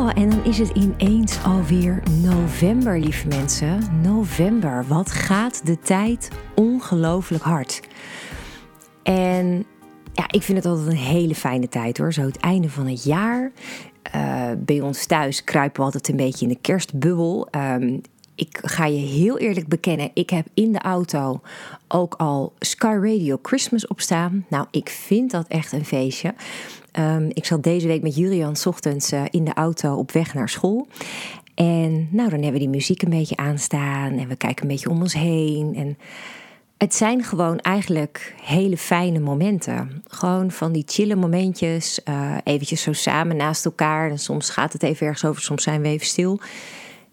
Oh, en dan is het ineens alweer november, lieve mensen. November. Wat gaat de tijd ongelooflijk hard. En ja, ik vind het altijd een hele fijne tijd hoor. Zo het einde van het jaar. Uh, bij ons thuis kruipen we altijd een beetje in de kerstbubbel. Um, ik ga je heel eerlijk bekennen, ik heb in de auto ook al Sky Radio Christmas opstaan. Nou, ik vind dat echt een feestje. Um, ik zat deze week met Julian ochtends uh, in de auto op weg naar school. En nou, dan hebben we die muziek een beetje aanstaan en we kijken een beetje om ons heen. En het zijn gewoon eigenlijk hele fijne momenten. Gewoon van die chille momentjes, uh, eventjes zo samen naast elkaar. En soms gaat het even ergens over, soms zijn we even stil.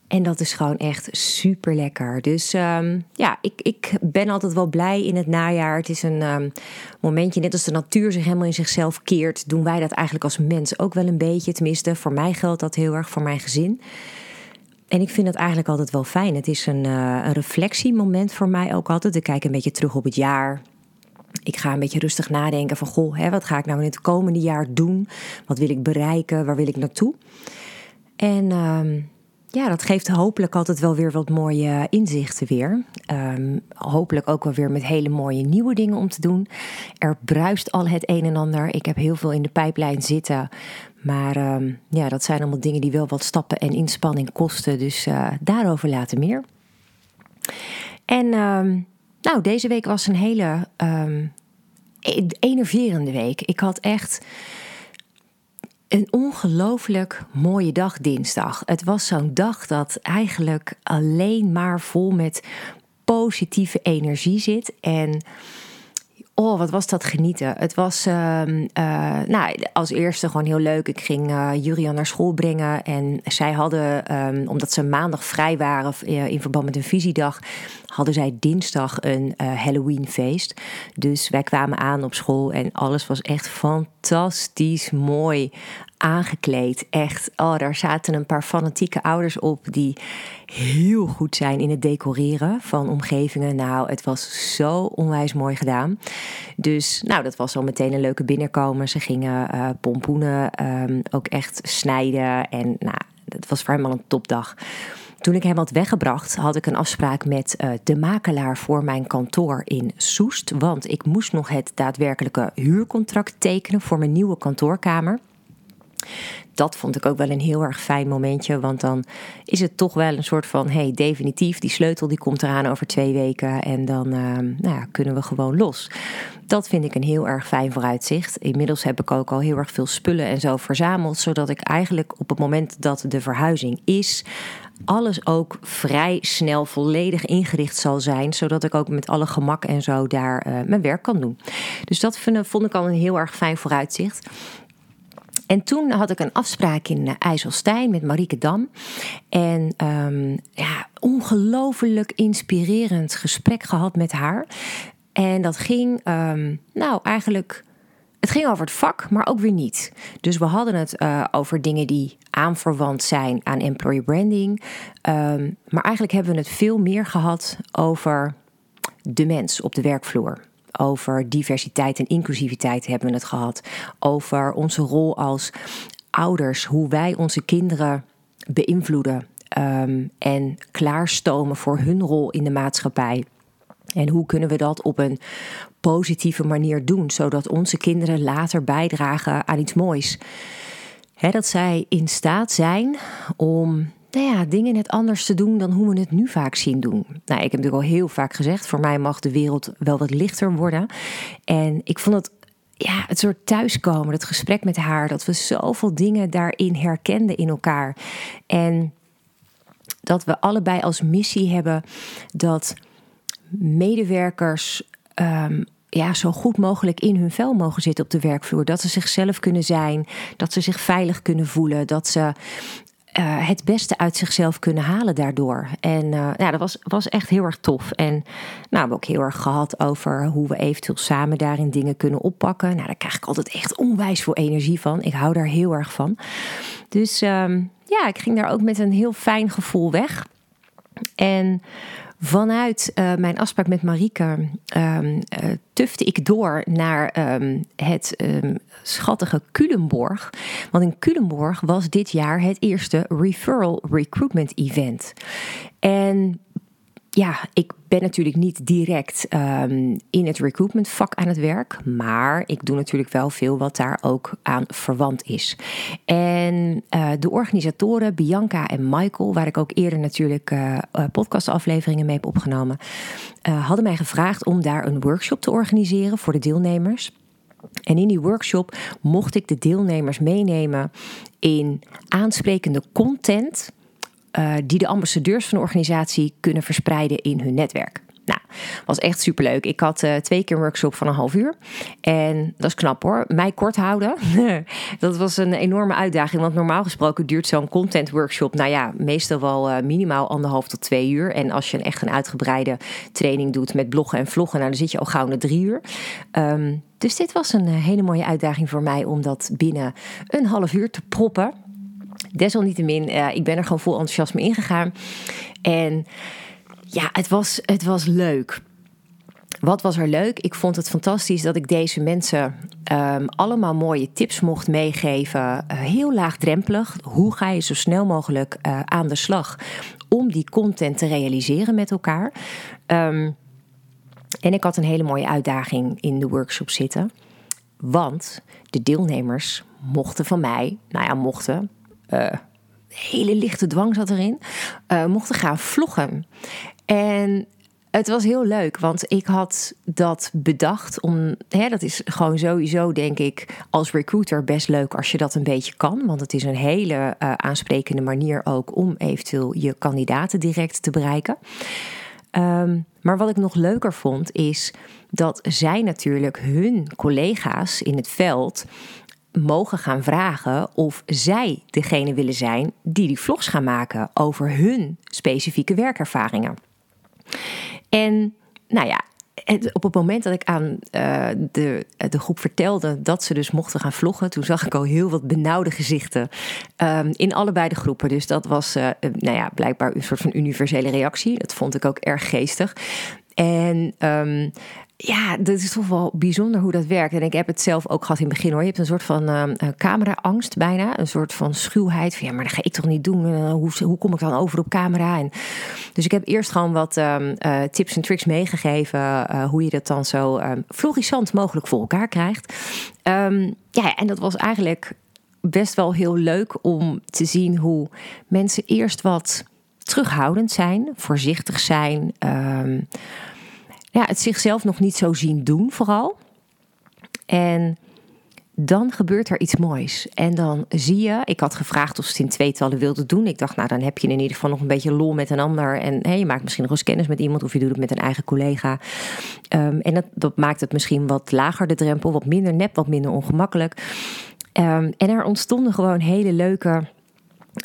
En dat is gewoon echt super lekker. Dus um, ja, ik, ik ben altijd wel blij in het najaar. Het is een um, momentje, net als de natuur zich helemaal in zichzelf keert, doen wij dat eigenlijk als mens ook wel een beetje. Tenminste, voor mij geldt dat heel erg, voor mijn gezin. En ik vind dat eigenlijk altijd wel fijn. Het is een, uh, een reflectiemoment voor mij ook altijd. Ik kijk een beetje terug op het jaar. Ik ga een beetje rustig nadenken van, goh, hè, wat ga ik nou in het komende jaar doen? Wat wil ik bereiken? Waar wil ik naartoe? En um, ja, dat geeft hopelijk altijd wel weer wat mooie inzichten weer. Um, hopelijk ook wel weer met hele mooie nieuwe dingen om te doen. Er bruist al het een en ander. Ik heb heel veel in de pijplijn zitten. Maar um, ja, dat zijn allemaal dingen die wel wat stappen en inspanning kosten. Dus uh, daarover later meer. En um, nou, deze week was een hele enerverende week. Ik had echt een ongelooflijk mooie dag dinsdag. Het was zo'n dag dat eigenlijk alleen maar vol met positieve energie zit. En Oh, wat was dat genieten. Het was uh, uh, nou, als eerste gewoon heel leuk. Ik ging uh, Julian naar school brengen. En zij hadden, um, omdat ze maandag vrij waren uh, in verband met een visiedag, hadden zij dinsdag een Halloween feest. Dus wij kwamen aan op school en alles was echt fantastisch mooi aangekleed. Echt, oh, daar zaten een paar fanatieke ouders op die heel goed zijn in het decoreren van omgevingen. Nou, het was zo onwijs mooi gedaan. Dus, nou, dat was al meteen een leuke binnenkomen. Ze gingen uh, pompoenen um, ook echt snijden. En, nou, het was voor hem al een topdag. Toen ik hem had weggebracht, had ik een afspraak met uh, de makelaar voor mijn kantoor in Soest. Want ik moest nog het daadwerkelijke huurcontract tekenen voor mijn nieuwe kantoorkamer dat vond ik ook wel een heel erg fijn momentje. Want dan is het toch wel een soort van: hey, definitief, die sleutel die komt eraan over twee weken. En dan uh, nou ja, kunnen we gewoon los. Dat vind ik een heel erg fijn vooruitzicht. Inmiddels heb ik ook al heel erg veel spullen en zo verzameld. Zodat ik eigenlijk op het moment dat de verhuizing is, alles ook vrij snel volledig ingericht zal zijn, zodat ik ook met alle gemak en zo daar uh, mijn werk kan doen. Dus dat vond ik al een heel erg fijn vooruitzicht. En toen had ik een afspraak in uh, IJsselstein met Marieke Dam. En um, ja, ongelooflijk inspirerend gesprek gehad met haar. En dat ging, um, nou eigenlijk, het ging over het vak, maar ook weer niet. Dus we hadden het uh, over dingen die aanverwant zijn aan employer branding. Um, maar eigenlijk hebben we het veel meer gehad over de mens op de werkvloer. Over diversiteit en inclusiviteit hebben we het gehad. Over onze rol als ouders, hoe wij onze kinderen beïnvloeden um, en klaarstomen voor hun rol in de maatschappij. En hoe kunnen we dat op een positieve manier doen, zodat onze kinderen later bijdragen aan iets moois? Dat zij in staat zijn om nou ja, dingen net anders te doen dan hoe we het nu vaak zien doen. Nou, ik heb natuurlijk al heel vaak gezegd, voor mij mag de wereld wel wat lichter worden. En ik vond het ja, het soort thuiskomen, het gesprek met haar, dat we zoveel dingen daarin herkenden in elkaar. En dat we allebei als missie hebben dat medewerkers um, ja, zo goed mogelijk in hun vel mogen zitten op de werkvloer. Dat ze zichzelf kunnen zijn, dat ze zich veilig kunnen voelen, dat ze uh, het beste uit zichzelf kunnen halen daardoor. En ja, dat was, was echt heel erg tof. En nou, we hebben ook heel erg gehad over hoe we eventueel samen daarin dingen kunnen oppakken. Nou, daar krijg ik altijd echt onwijs veel energie van. Ik hou daar heel erg van. Dus um, ja, ik ging daar ook met een heel fijn gevoel weg. En Vanuit uh, mijn afspraak met Marike um, tufte ik door naar um, het um, schattige Culemborg. Want in Culemborg was dit jaar het eerste Referral Recruitment Event. En ja, ik ben natuurlijk niet direct um, in het recruitment vak aan het werk, maar ik doe natuurlijk wel veel wat daar ook aan verwant is. En uh, de organisatoren Bianca en Michael, waar ik ook eerder natuurlijk uh, podcastafleveringen mee heb opgenomen, hadden mij gevraagd om daar een workshop te organiseren voor de deelnemers. En in die workshop mocht ik de deelnemers meenemen in aansprekende content uh, die de ambassadeurs van de organisatie kunnen verspreiden in hun netwerk. Nou, was echt superleuk. Ik had uh, twee keer een workshop van een half uur. En dat is knap hoor. Mij kort houden. dat was een enorme uitdaging. Want normaal gesproken duurt zo'n content workshop, nou ja, meestal wel uh, minimaal anderhalf tot twee uur. En als je een echt een uitgebreide training doet met bloggen en vloggen, nou dan zit je al gauw naar drie uur. Um, dus dit was een hele mooie uitdaging voor mij om dat binnen een half uur te proppen. Desalniettemin, uh, ik ben er gewoon vol enthousiasme ingegaan. En ja, het was, het was leuk. Wat was er leuk? Ik vond het fantastisch dat ik deze mensen um, allemaal mooie tips mocht meegeven. Uh, heel laagdrempelig. Hoe ga je zo snel mogelijk uh, aan de slag om die content te realiseren met elkaar? Um, en ik had een hele mooie uitdaging in de workshop zitten. Want de deelnemers mochten van mij, nou ja, mochten, uh, hele lichte dwang zat erin, uh, mochten gaan vloggen. En het was heel leuk, want ik had dat bedacht om. Hè, dat is gewoon sowieso, denk ik, als recruiter best leuk als je dat een beetje kan. Want het is een hele uh, aansprekende manier ook om eventueel je kandidaten direct te bereiken. Um, maar wat ik nog leuker vond, is dat zij natuurlijk hun collega's in het veld mogen gaan vragen of zij degene willen zijn die die vlogs gaan maken over hun specifieke werkervaringen. En nou ja, op het moment dat ik aan uh, de, de groep vertelde dat ze dus mochten gaan vloggen, toen zag ik al heel wat benauwde gezichten um, in allebei de groepen. Dus dat was uh, nou ja, blijkbaar een soort van universele reactie. Dat vond ik ook erg geestig. En um, ja, dat is toch wel bijzonder hoe dat werkt. En ik heb het zelf ook gehad in het begin hoor. Je hebt een soort van uh, camera-angst bijna. Een soort van schuwheid. Van ja, maar dat ga ik toch niet doen. Uh, hoe, hoe kom ik dan over op camera? Dus ik heb eerst gewoon wat um, uh, tips en tricks meegegeven. hoe je dat dan zo um, florissant mogelijk voor elkaar krijgt. Ja, en dat was eigenlijk best wel heel leuk om te zien hoe mensen eerst wat terughoudend zijn. Voorzichtig zijn ja, het zichzelf nog niet zo zien doen, vooral. En dan gebeurt er iets moois. En dan zie je, ik had gevraagd of ze het in tweetallen wilde doen. Ik dacht, nou dan heb je in ieder geval nog een beetje lol met een ander. En hey, je maakt misschien nog eens kennis met iemand of je doet het met een eigen collega. Um, en dat, dat, maakt het misschien wat lager de drempel, wat minder nep, wat minder ongemakkelijk. Um, en er ontstonden gewoon hele leuke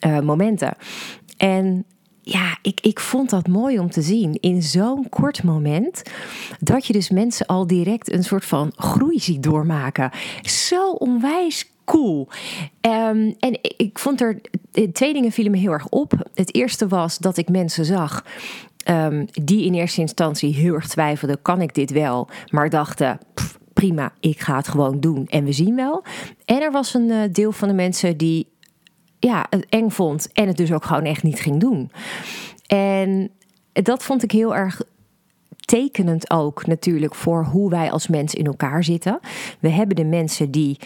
uh, momenten. En ja, ik, ik vond dat mooi om te zien in zo'n kort moment. Dat je dus mensen al direct een soort van groei ziet doormaken. Zo onwijs cool. Um, en ik vond er twee dingen vielen me heel erg op. Het eerste was dat ik mensen zag. Um, die in eerste instantie heel erg twijfelden: kan ik dit wel? Maar dachten. Prima, ik ga het gewoon doen en we zien wel. En er was een uh, deel van de mensen die ja, het eng vond en het dus ook gewoon echt niet ging doen. En dat vond ik heel erg tekenend ook natuurlijk voor hoe wij als mensen in elkaar zitten. We hebben de mensen die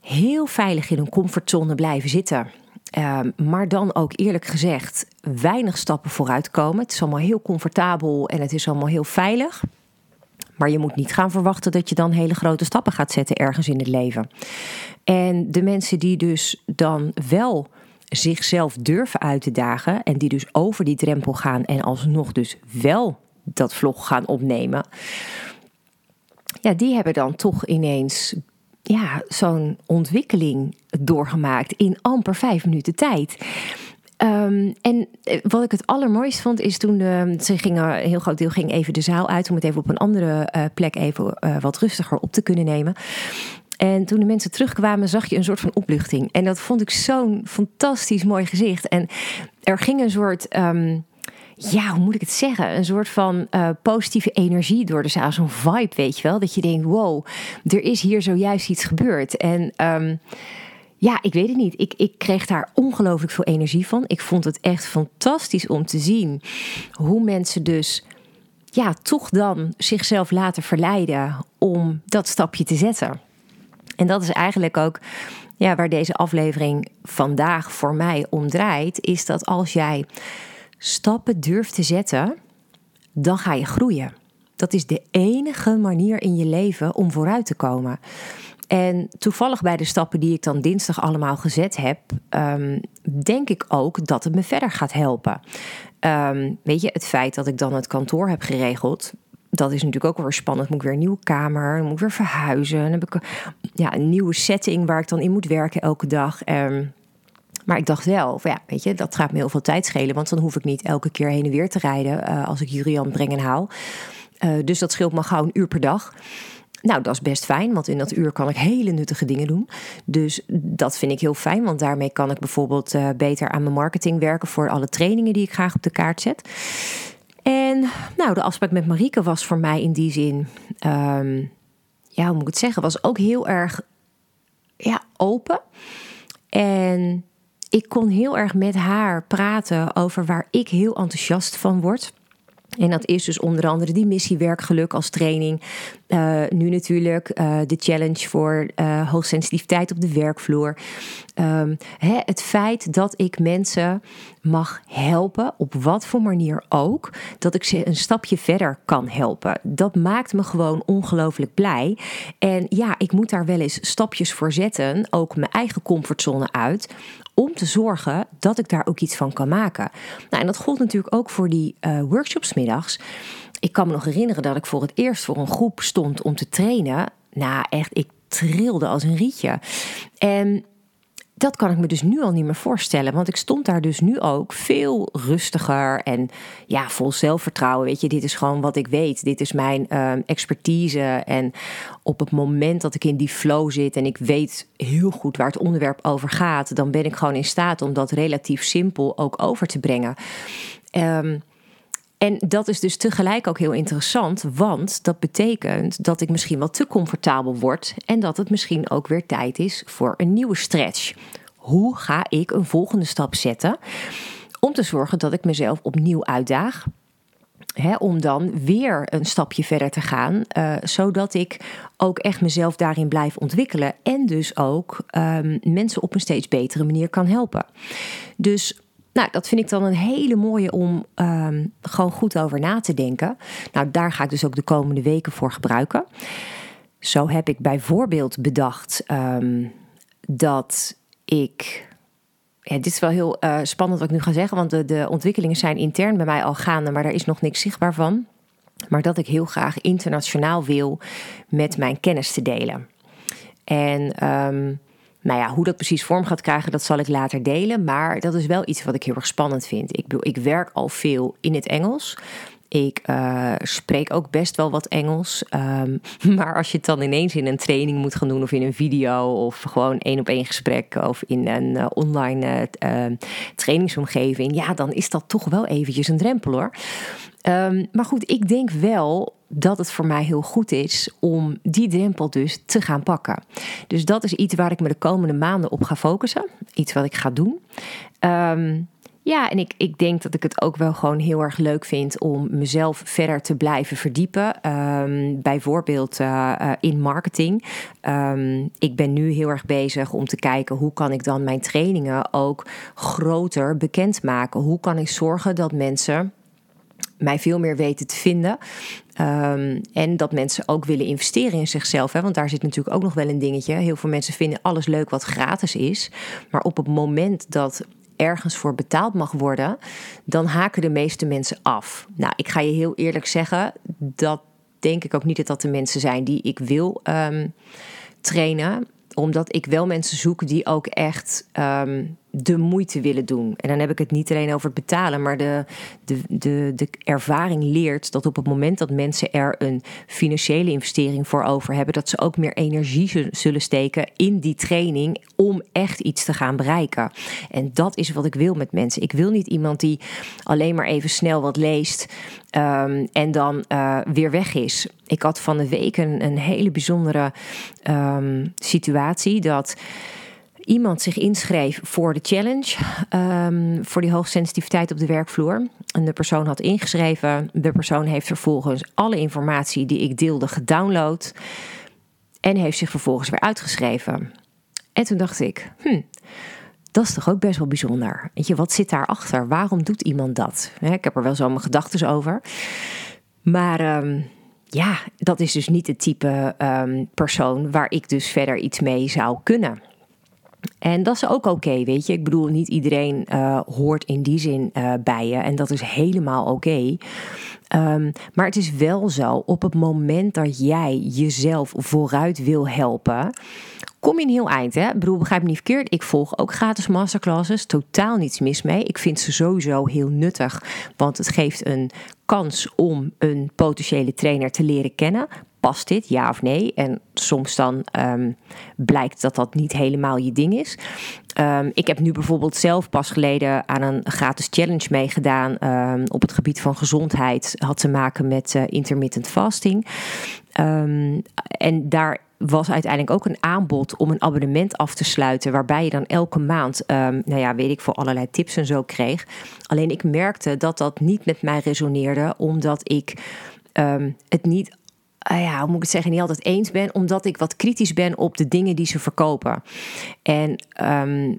heel veilig in een comfortzone blijven zitten. Um, maar dan ook eerlijk gezegd weinig stappen vooruit komen. Het is allemaal heel comfortabel en het is allemaal heel veilig. Maar je moet niet gaan verwachten dat je dan hele grote stappen gaat zetten ergens in het leven. En de mensen die dus dan wel zichzelf durven uit te dagen en die dus over die drempel gaan en alsnog dus wel dat vlog gaan opnemen. Ja, die hebben dan toch ineens ja, zo'n ontwikkeling doorgemaakt in amper vijf minuten tijd. Ehm, en eh, wat ik het allermooist vond is toen ze gingen, een heel groot deel ging even de zaal uit om het even op een andere uh, plek even uh, wat rustiger op te kunnen nemen. En toen de mensen terugkwamen, zag je een soort van opluchting. En dat vond ik zo'n fantastisch mooi gezicht. En er ging een soort. Um, ja, hoe moet ik het zeggen? Een soort van positieve energie door de zaal. Zo'n vibe, weet je wel. Dat je denkt, wow, er is hier zojuist iets gebeurd. En um, ja, ik weet het niet. Ik, ik kreeg daar ongelooflijk veel energie van. Ik vond het echt fantastisch om te zien hoe mensen dus ja, toch dan zichzelf laten verleiden om dat stapje te zetten. En dat is eigenlijk ook ja, waar deze aflevering vandaag voor mij om draait. Is dat als jij stappen durft te zetten, dan ga je groeien. Dat is de enige manier in je leven om vooruit te komen. En toevallig bij de stappen die ik dan dinsdag allemaal gezet heb, um, denk ik ook dat het me verder gaat helpen. Um, weet je, het feit dat ik dan het kantoor heb geregeld, dat is natuurlijk ook weer spannend. Moet ik weer een nieuwe kamer, moet weer verhuizen. Dan heb ik ja, een nieuwe setting waar ik dan in moet werken elke dag. Um, maar ik dacht wel, ja, weet je, dat gaat me heel veel tijd schelen. Want dan hoef ik niet elke keer heen en weer te rijden uh, als ik Julian breng en haal. Uh, dus dat scheelt me gauw een uur per dag. Nou, dat is best fijn, want in dat uur kan ik hele nuttige dingen doen. Dus dat vind ik heel fijn, want daarmee kan ik bijvoorbeeld uh, beter aan mijn marketing werken voor alle trainingen die ik graag op de kaart zet. En nou, de afspraak met Marieke was voor mij in die zin, um, ja, hoe moet ik het zeggen, was ook heel erg ja, open. En ik kon heel erg met haar praten over waar ik heel enthousiast van word. En dat is dus onder andere die missie werkgeluk als training. Uh, nu natuurlijk uh, de challenge voor uh, hoogsensitiviteit op de werkvloer. Um, hè, het feit dat ik mensen mag helpen, op wat voor manier ook, dat ik ze een stapje verder kan helpen. Dat maakt me gewoon ongelooflijk blij. En ja, ik moet daar wel eens stapjes voor zetten, ook mijn eigen comfortzone uit, om te zorgen dat ik daar ook iets van kan maken. Nou, en dat gold natuurlijk ook voor die uh, workshops middags. Ik kan me nog herinneren dat ik voor het eerst voor een groep stond om te trainen. Nou, echt, ik trilde als een rietje. En dat kan ik me dus nu al niet meer voorstellen. Want ik stond daar dus nu ook veel rustiger en ja, vol zelfvertrouwen. Weet je, dit is gewoon wat ik weet. Dit is mijn uh, expertise. En op het moment dat ik in die flow zit en ik weet heel goed waar het onderwerp over gaat, dan ben ik gewoon in staat om dat relatief simpel ook over te brengen. Um, en dat is dus tegelijk ook heel interessant, want dat betekent dat ik misschien wat te comfortabel word en dat het misschien ook weer tijd is voor een nieuwe stretch. Hoe ga ik een volgende stap zetten om te zorgen dat ik mezelf opnieuw uitdaag? om dan weer een stapje verder te gaan, uh, zodat ik ook echt mezelf daarin blijf ontwikkelen en dus ook um, mensen op een steeds betere manier kan helpen. Dus nou, dat vind ik dan een hele mooie om um, gewoon goed over na te denken. Nou, daar ga ik dus ook de komende weken voor gebruiken. Zo heb ik bijvoorbeeld bedacht um, dat ik. Ja, dit is wel heel uh, spannend wat ik nu ga zeggen, want de, de ontwikkelingen zijn intern bij mij al gaande, maar daar is nog niks zichtbaar van. Maar dat ik heel graag internationaal wil met mijn kennis te delen. En um, nou ja, hoe dat precies vorm gaat krijgen, dat zal ik later delen. Maar dat is wel iets wat ik heel erg spannend vind. Ik, ik werk al veel in het Engels. Ik uh, spreek ook best wel wat Engels. Um, maar als je het dan ineens in een training moet gaan doen, of in een video, of gewoon één op één gesprek, of in een uh, online uh, trainingsomgeving, ja, dan is dat toch wel eventjes een drempel hoor. Um, maar goed, ik denk wel dat het voor mij heel goed is om die drempel dus te gaan pakken. Dus dat is iets waar ik me de komende maanden op ga focussen. Iets wat ik ga doen. Um, ja, en ik, ik denk dat ik het ook wel gewoon heel erg leuk vind om mezelf verder te blijven verdiepen. Um, bijvoorbeeld uh, uh, in marketing. Um, ik ben nu heel erg bezig om te kijken hoe kan ik dan mijn trainingen ook groter bekendmaken. Hoe kan ik zorgen dat mensen mij veel meer weten te vinden. Um, en dat mensen ook willen investeren in zichzelf. Hè? Want daar zit natuurlijk ook nog wel een dingetje. Heel veel mensen vinden alles leuk wat gratis is. Maar op het moment dat ergens voor betaald mag worden, dan haken de meeste mensen af. Nou, ik ga je heel eerlijk zeggen, dat denk ik ook niet dat dat de mensen zijn die ik wil um, trainen omdat ik wel mensen zoek die ook echt ehm, de moeite willen doen. En dan heb ik het niet alleen over het betalen, maar de, de, de, de ervaring leert dat op het moment dat mensen er een financiële investering voor over hebben, dat ze ook meer energie zullen steken in die training om echt iets te gaan bereiken. En dat is wat ik wil met mensen. Ik wil niet iemand die alleen maar even snel wat leest ehm, en dan uh, weer weg is. Ik had van de week een, een hele bijzondere um, situatie dat iemand zich inschreef voor de challenge, um, voor die hoogsensitiviteit op de werkvloer. En de persoon had ingeschreven. De persoon heeft vervolgens alle informatie die ik deelde gedownload en heeft zich vervolgens weer uitgeschreven. En toen dacht ik, hm, dat is toch ook best wel bijzonder. Weet je, wat zit daarachter? Waarom doet iemand dat? Ik heb er wel zo mijn gedachten over. Maar um, ja, dat is dus niet het type um, persoon waar ik dus verder iets mee zou kunnen. En dat is ook oké, weet je. Ik bedoel, niet iedereen uh, hoort in die zin uh, bij je. En dat is helemaal oké. Um, maar het is wel zo, op het moment dat jij jezelf vooruit wil helpen, kom je een heel eind. Hè? Ik bedoel, begrijp me niet verkeerd. Ik volg ook gratis masterclasses. Totaal niets mis mee. Ik vind ze sowieso heel nuttig. Want het geeft een kans om een potentiële trainer te leren kennen. Past dit, ja of nee? En soms dan um, blijkt dat dat niet helemaal je ding is. Um, ik heb nu bijvoorbeeld zelf pas geleden aan een gratis challenge meegedaan um, op het gebied van gezondheid. Had te maken met uh, intermittent fasting. en daar was uiteindelijk ook een aanbod om een abonnement af te sluiten. Waarbij je dan elke maand, nou ja, weet ik, voor allerlei tips en zo kreeg. Alleen ik merkte dat dat niet met mij resoneerde, omdat ik het niet. Uh, ja, hoe moet ik het zeggen, niet altijd eens ben, omdat ik wat kritisch ben op de dingen die ze verkopen. En um,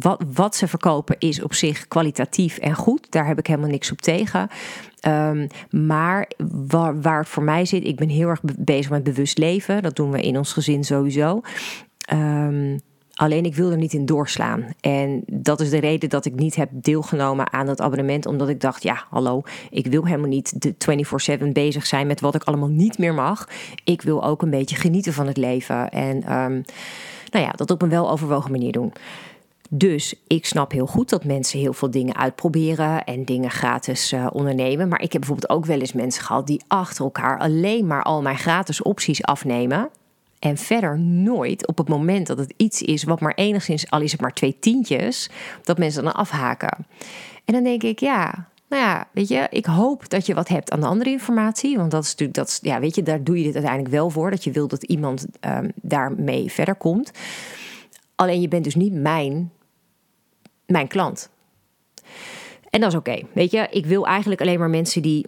wat, wat ze verkopen is op zich kwalitatief en goed. Daar heb ik helemaal niks op tegen. Um, maar waar, waar het voor mij zit, ik ben heel erg bezig met bewust leven. Dat doen we in ons gezin sowieso. Um, Alleen ik wil er niet in doorslaan. En dat is de reden dat ik niet heb deelgenomen aan dat abonnement. Omdat ik dacht, ja, hallo, ik wil helemaal niet de 24-7 bezig zijn met wat ik allemaal niet meer mag. Ik wil ook een beetje genieten van het leven. En um, nou ja, dat op een weloverwogen manier doen. Dus ik snap heel goed dat mensen heel veel dingen uitproberen en dingen gratis uh, ondernemen. Maar ik heb bijvoorbeeld ook wel eens mensen gehad die achter elkaar alleen maar al mijn gratis opties afnemen. En verder nooit op het moment dat het iets is wat maar enigszins, al is het maar twee tientjes, dat mensen dan afhaken. En dan denk ik, ja, nou ja, weet je, ik hoop dat je wat hebt aan de andere informatie. Want dat is natuurlijk, dat, ja, weet je, daar doe je dit uiteindelijk wel voor. Dat je wil dat iemand um, daarmee verder komt. Alleen je bent dus niet mijn mijn klant. En dat is oké. Weet je, ik wil eigenlijk alleen maar mensen die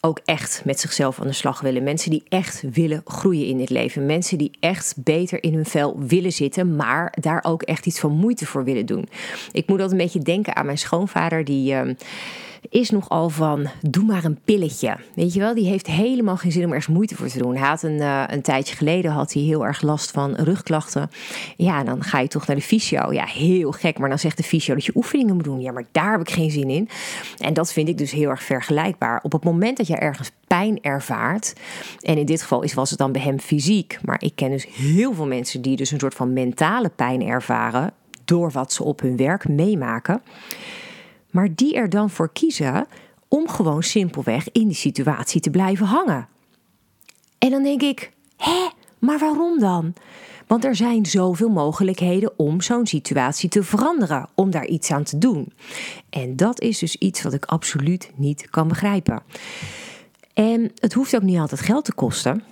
ook echt met zichzelf aan de slag willen. Mensen die echt willen groeien in dit leven. Mensen die echt beter in hun vel willen zitten, maar daar ook echt iets van moeite voor willen doen. Ik moet altijd een beetje denken aan mijn schoonvader, die. Uh, is nogal van, doe maar een pilletje. Weet je wel, die heeft helemaal geen zin om ergens moeite voor te doen. Hij had een, uh, een tijdje geleden had hij heel erg last van rugklachten. Ja, dan ga je toch naar de fysio. Ja, heel gek, maar dan zegt de fysio dat je oefeningen moet doen. Ja, maar daar heb ik geen zin in. En dat vind ik dus heel erg vergelijkbaar. Op het moment dat je ergens pijn ervaart, en in dit geval was het dan bij hem fysiek, maar ik ken dus heel veel mensen die dus een soort van mentale pijn ervaren door wat ze op hun werk meemaken maar die er dan voor kiezen om gewoon simpelweg in die situatie te blijven hangen. En dan denk ik, hè, maar waarom dan? Want er zijn zoveel mogelijkheden om zo'n situatie te veranderen, om daar iets aan te doen. En dat is dus iets wat ik absoluut niet kan begrijpen. En het hoeft ook niet altijd geld te kosten.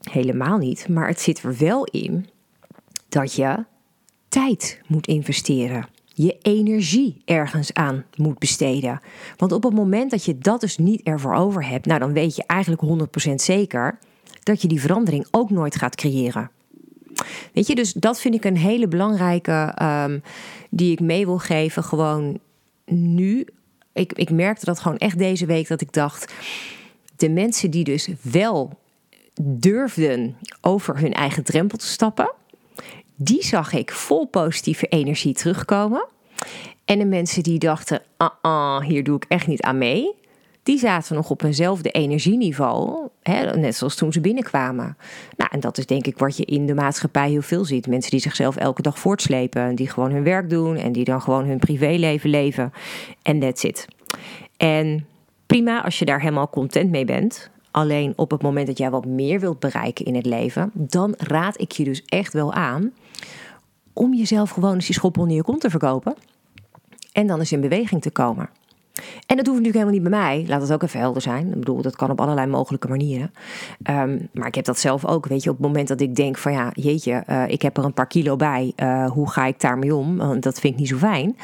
Helemaal niet. Maar het zit er wel in dat je tijd moet investeren je energie ergens aan moet besteden. Want op het moment dat je dat dus niet ervoor over hebt, nou dan weet je eigenlijk 100% zeker dat je die verandering ook nooit gaat creëren. Weet je, dus dat vind ik een hele belangrijke um, die ik mee wil geven. Gewoon nu. Ik, ik merkte dat gewoon echt deze week dat ik dacht. De mensen die dus wel durfden over hun eigen drempel te stappen die zag ik vol positieve energie terugkomen. En de mensen die dachten, ah, hier doe ik echt niet aan mee, die zaten nog op eenzelfde energieniveau. Hè, net zoals toen ze binnenkwamen. Nou, en dat is denk ik wat je in de maatschappij heel veel ziet. Mensen die zichzelf elke dag voortslepen. Die gewoon hun werk doen en die dan gewoon hun privéleven leven. En that's it. En prima als je daar helemaal content mee bent. Alleen op het moment dat jij wat meer wilt bereiken in het leven, dan raad ik je dus echt wel aan om jezelf gewoon eens die schop onder je kont te verkopen. En dan eens in beweging te komen. En dat hoeft natuurlijk helemaal niet bij mij. Laat het ook even helder zijn. Ik bedoel, dat kan op allerlei mogelijke manieren. Ehm, maar ik heb dat zelf ook. Weet je, op het moment dat ik denk van ja, jeetje, uh, ik heb er een paar kilo bij. Uh, hoe ga ik daarmee om? Want dat vind ik niet zo fijn.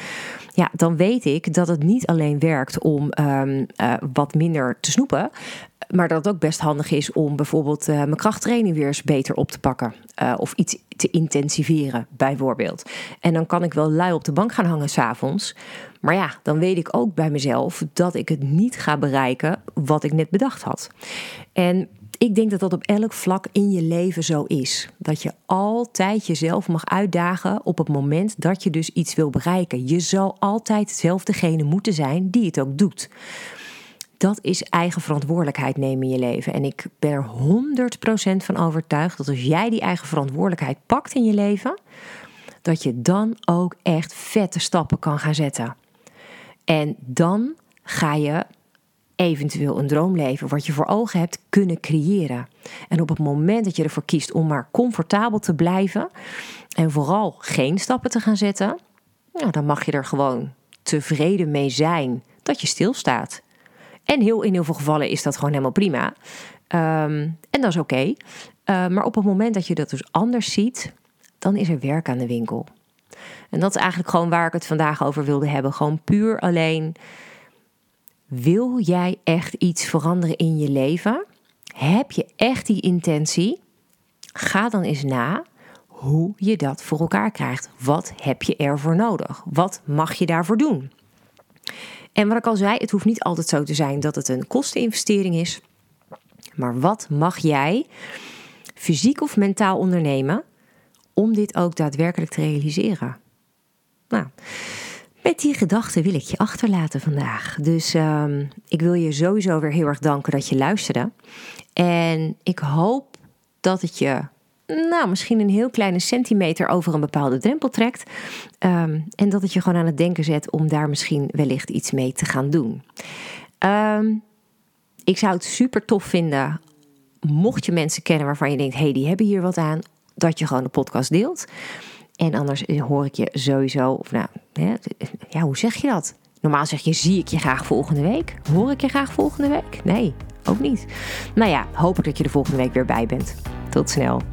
Ja, dan weet ik dat het niet alleen werkt om um, uh, wat minder te snoepen. Maar dat het ook best handig is om bijvoorbeeld uh, mijn krachttraining weer eens beter op te pakken. Uh, of iets te intensiveren, bijvoorbeeld. En dan kan ik wel lui op de bank gaan hangen s'avonds. Maar ja, dan weet ik ook bij mezelf dat ik het niet ga bereiken wat ik net bedacht had. En ik denk dat dat op elk vlak in je leven zo is. Dat je altijd jezelf mag uitdagen op het moment dat je dus iets wil bereiken. Je zal altijd zelf degene moeten zijn die het ook doet dat is eigen verantwoordelijkheid nemen in je leven. En ik ben er 100% van overtuigd dat als jij die eigen verantwoordelijkheid pakt in je leven, dat je dan ook echt vette stappen kan gaan zetten. En dan ga je eventueel een droomleven wat je voor ogen hebt kunnen creëren. En op het moment dat je ervoor kiest om maar comfortabel te blijven en vooral geen stappen te gaan zetten, nou, dan mag je er gewoon tevreden mee zijn dat je stilstaat. En heel, in heel veel gevallen is dat gewoon helemaal prima. Um, en dat is oké. Uh, maar op het moment dat je dat dus anders ziet, dan is er werk aan de winkel. En dat is eigenlijk gewoon waar ik het vandaag over wilde hebben. Gewoon puur alleen. Wil jij echt iets veranderen in je leven? Heb je echt die intentie? Ga dan eens na hoe je dat voor elkaar krijgt. Wat heb je ervoor nodig? Wat mag je daarvoor doen? En wat ik al zei, het hoeft niet altijd zo te zijn dat het een kosteninvestering is. Maar wat mag jij fysiek of mentaal ondernemen om dit ook daadwerkelijk te realiseren? Nou, met die gedachten wil ik je achterlaten vandaag. Dus um, ik wil je sowieso weer heel erg danken dat je luisterde. En ik hoop dat het je nou, misschien een heel kleine centimeter over een bepaalde drempel trekt. Um, en dat het je gewoon aan het denken zet om daar misschien wellicht iets mee te gaan doen. Um, ik zou het super tof vinden, mocht je mensen kennen waarvan je denkt: hé, hey, die hebben hier wat aan, dat je gewoon de podcast deelt. En anders hoor ik je sowieso, of nou, ja, hoe zeg je dat? Normaal zeg je: zie ik je graag volgende week? Hoor ik je graag volgende week? Nee, ook niet. Nou ja, hoop dat je er volgende week weer bij bent. Tot snel.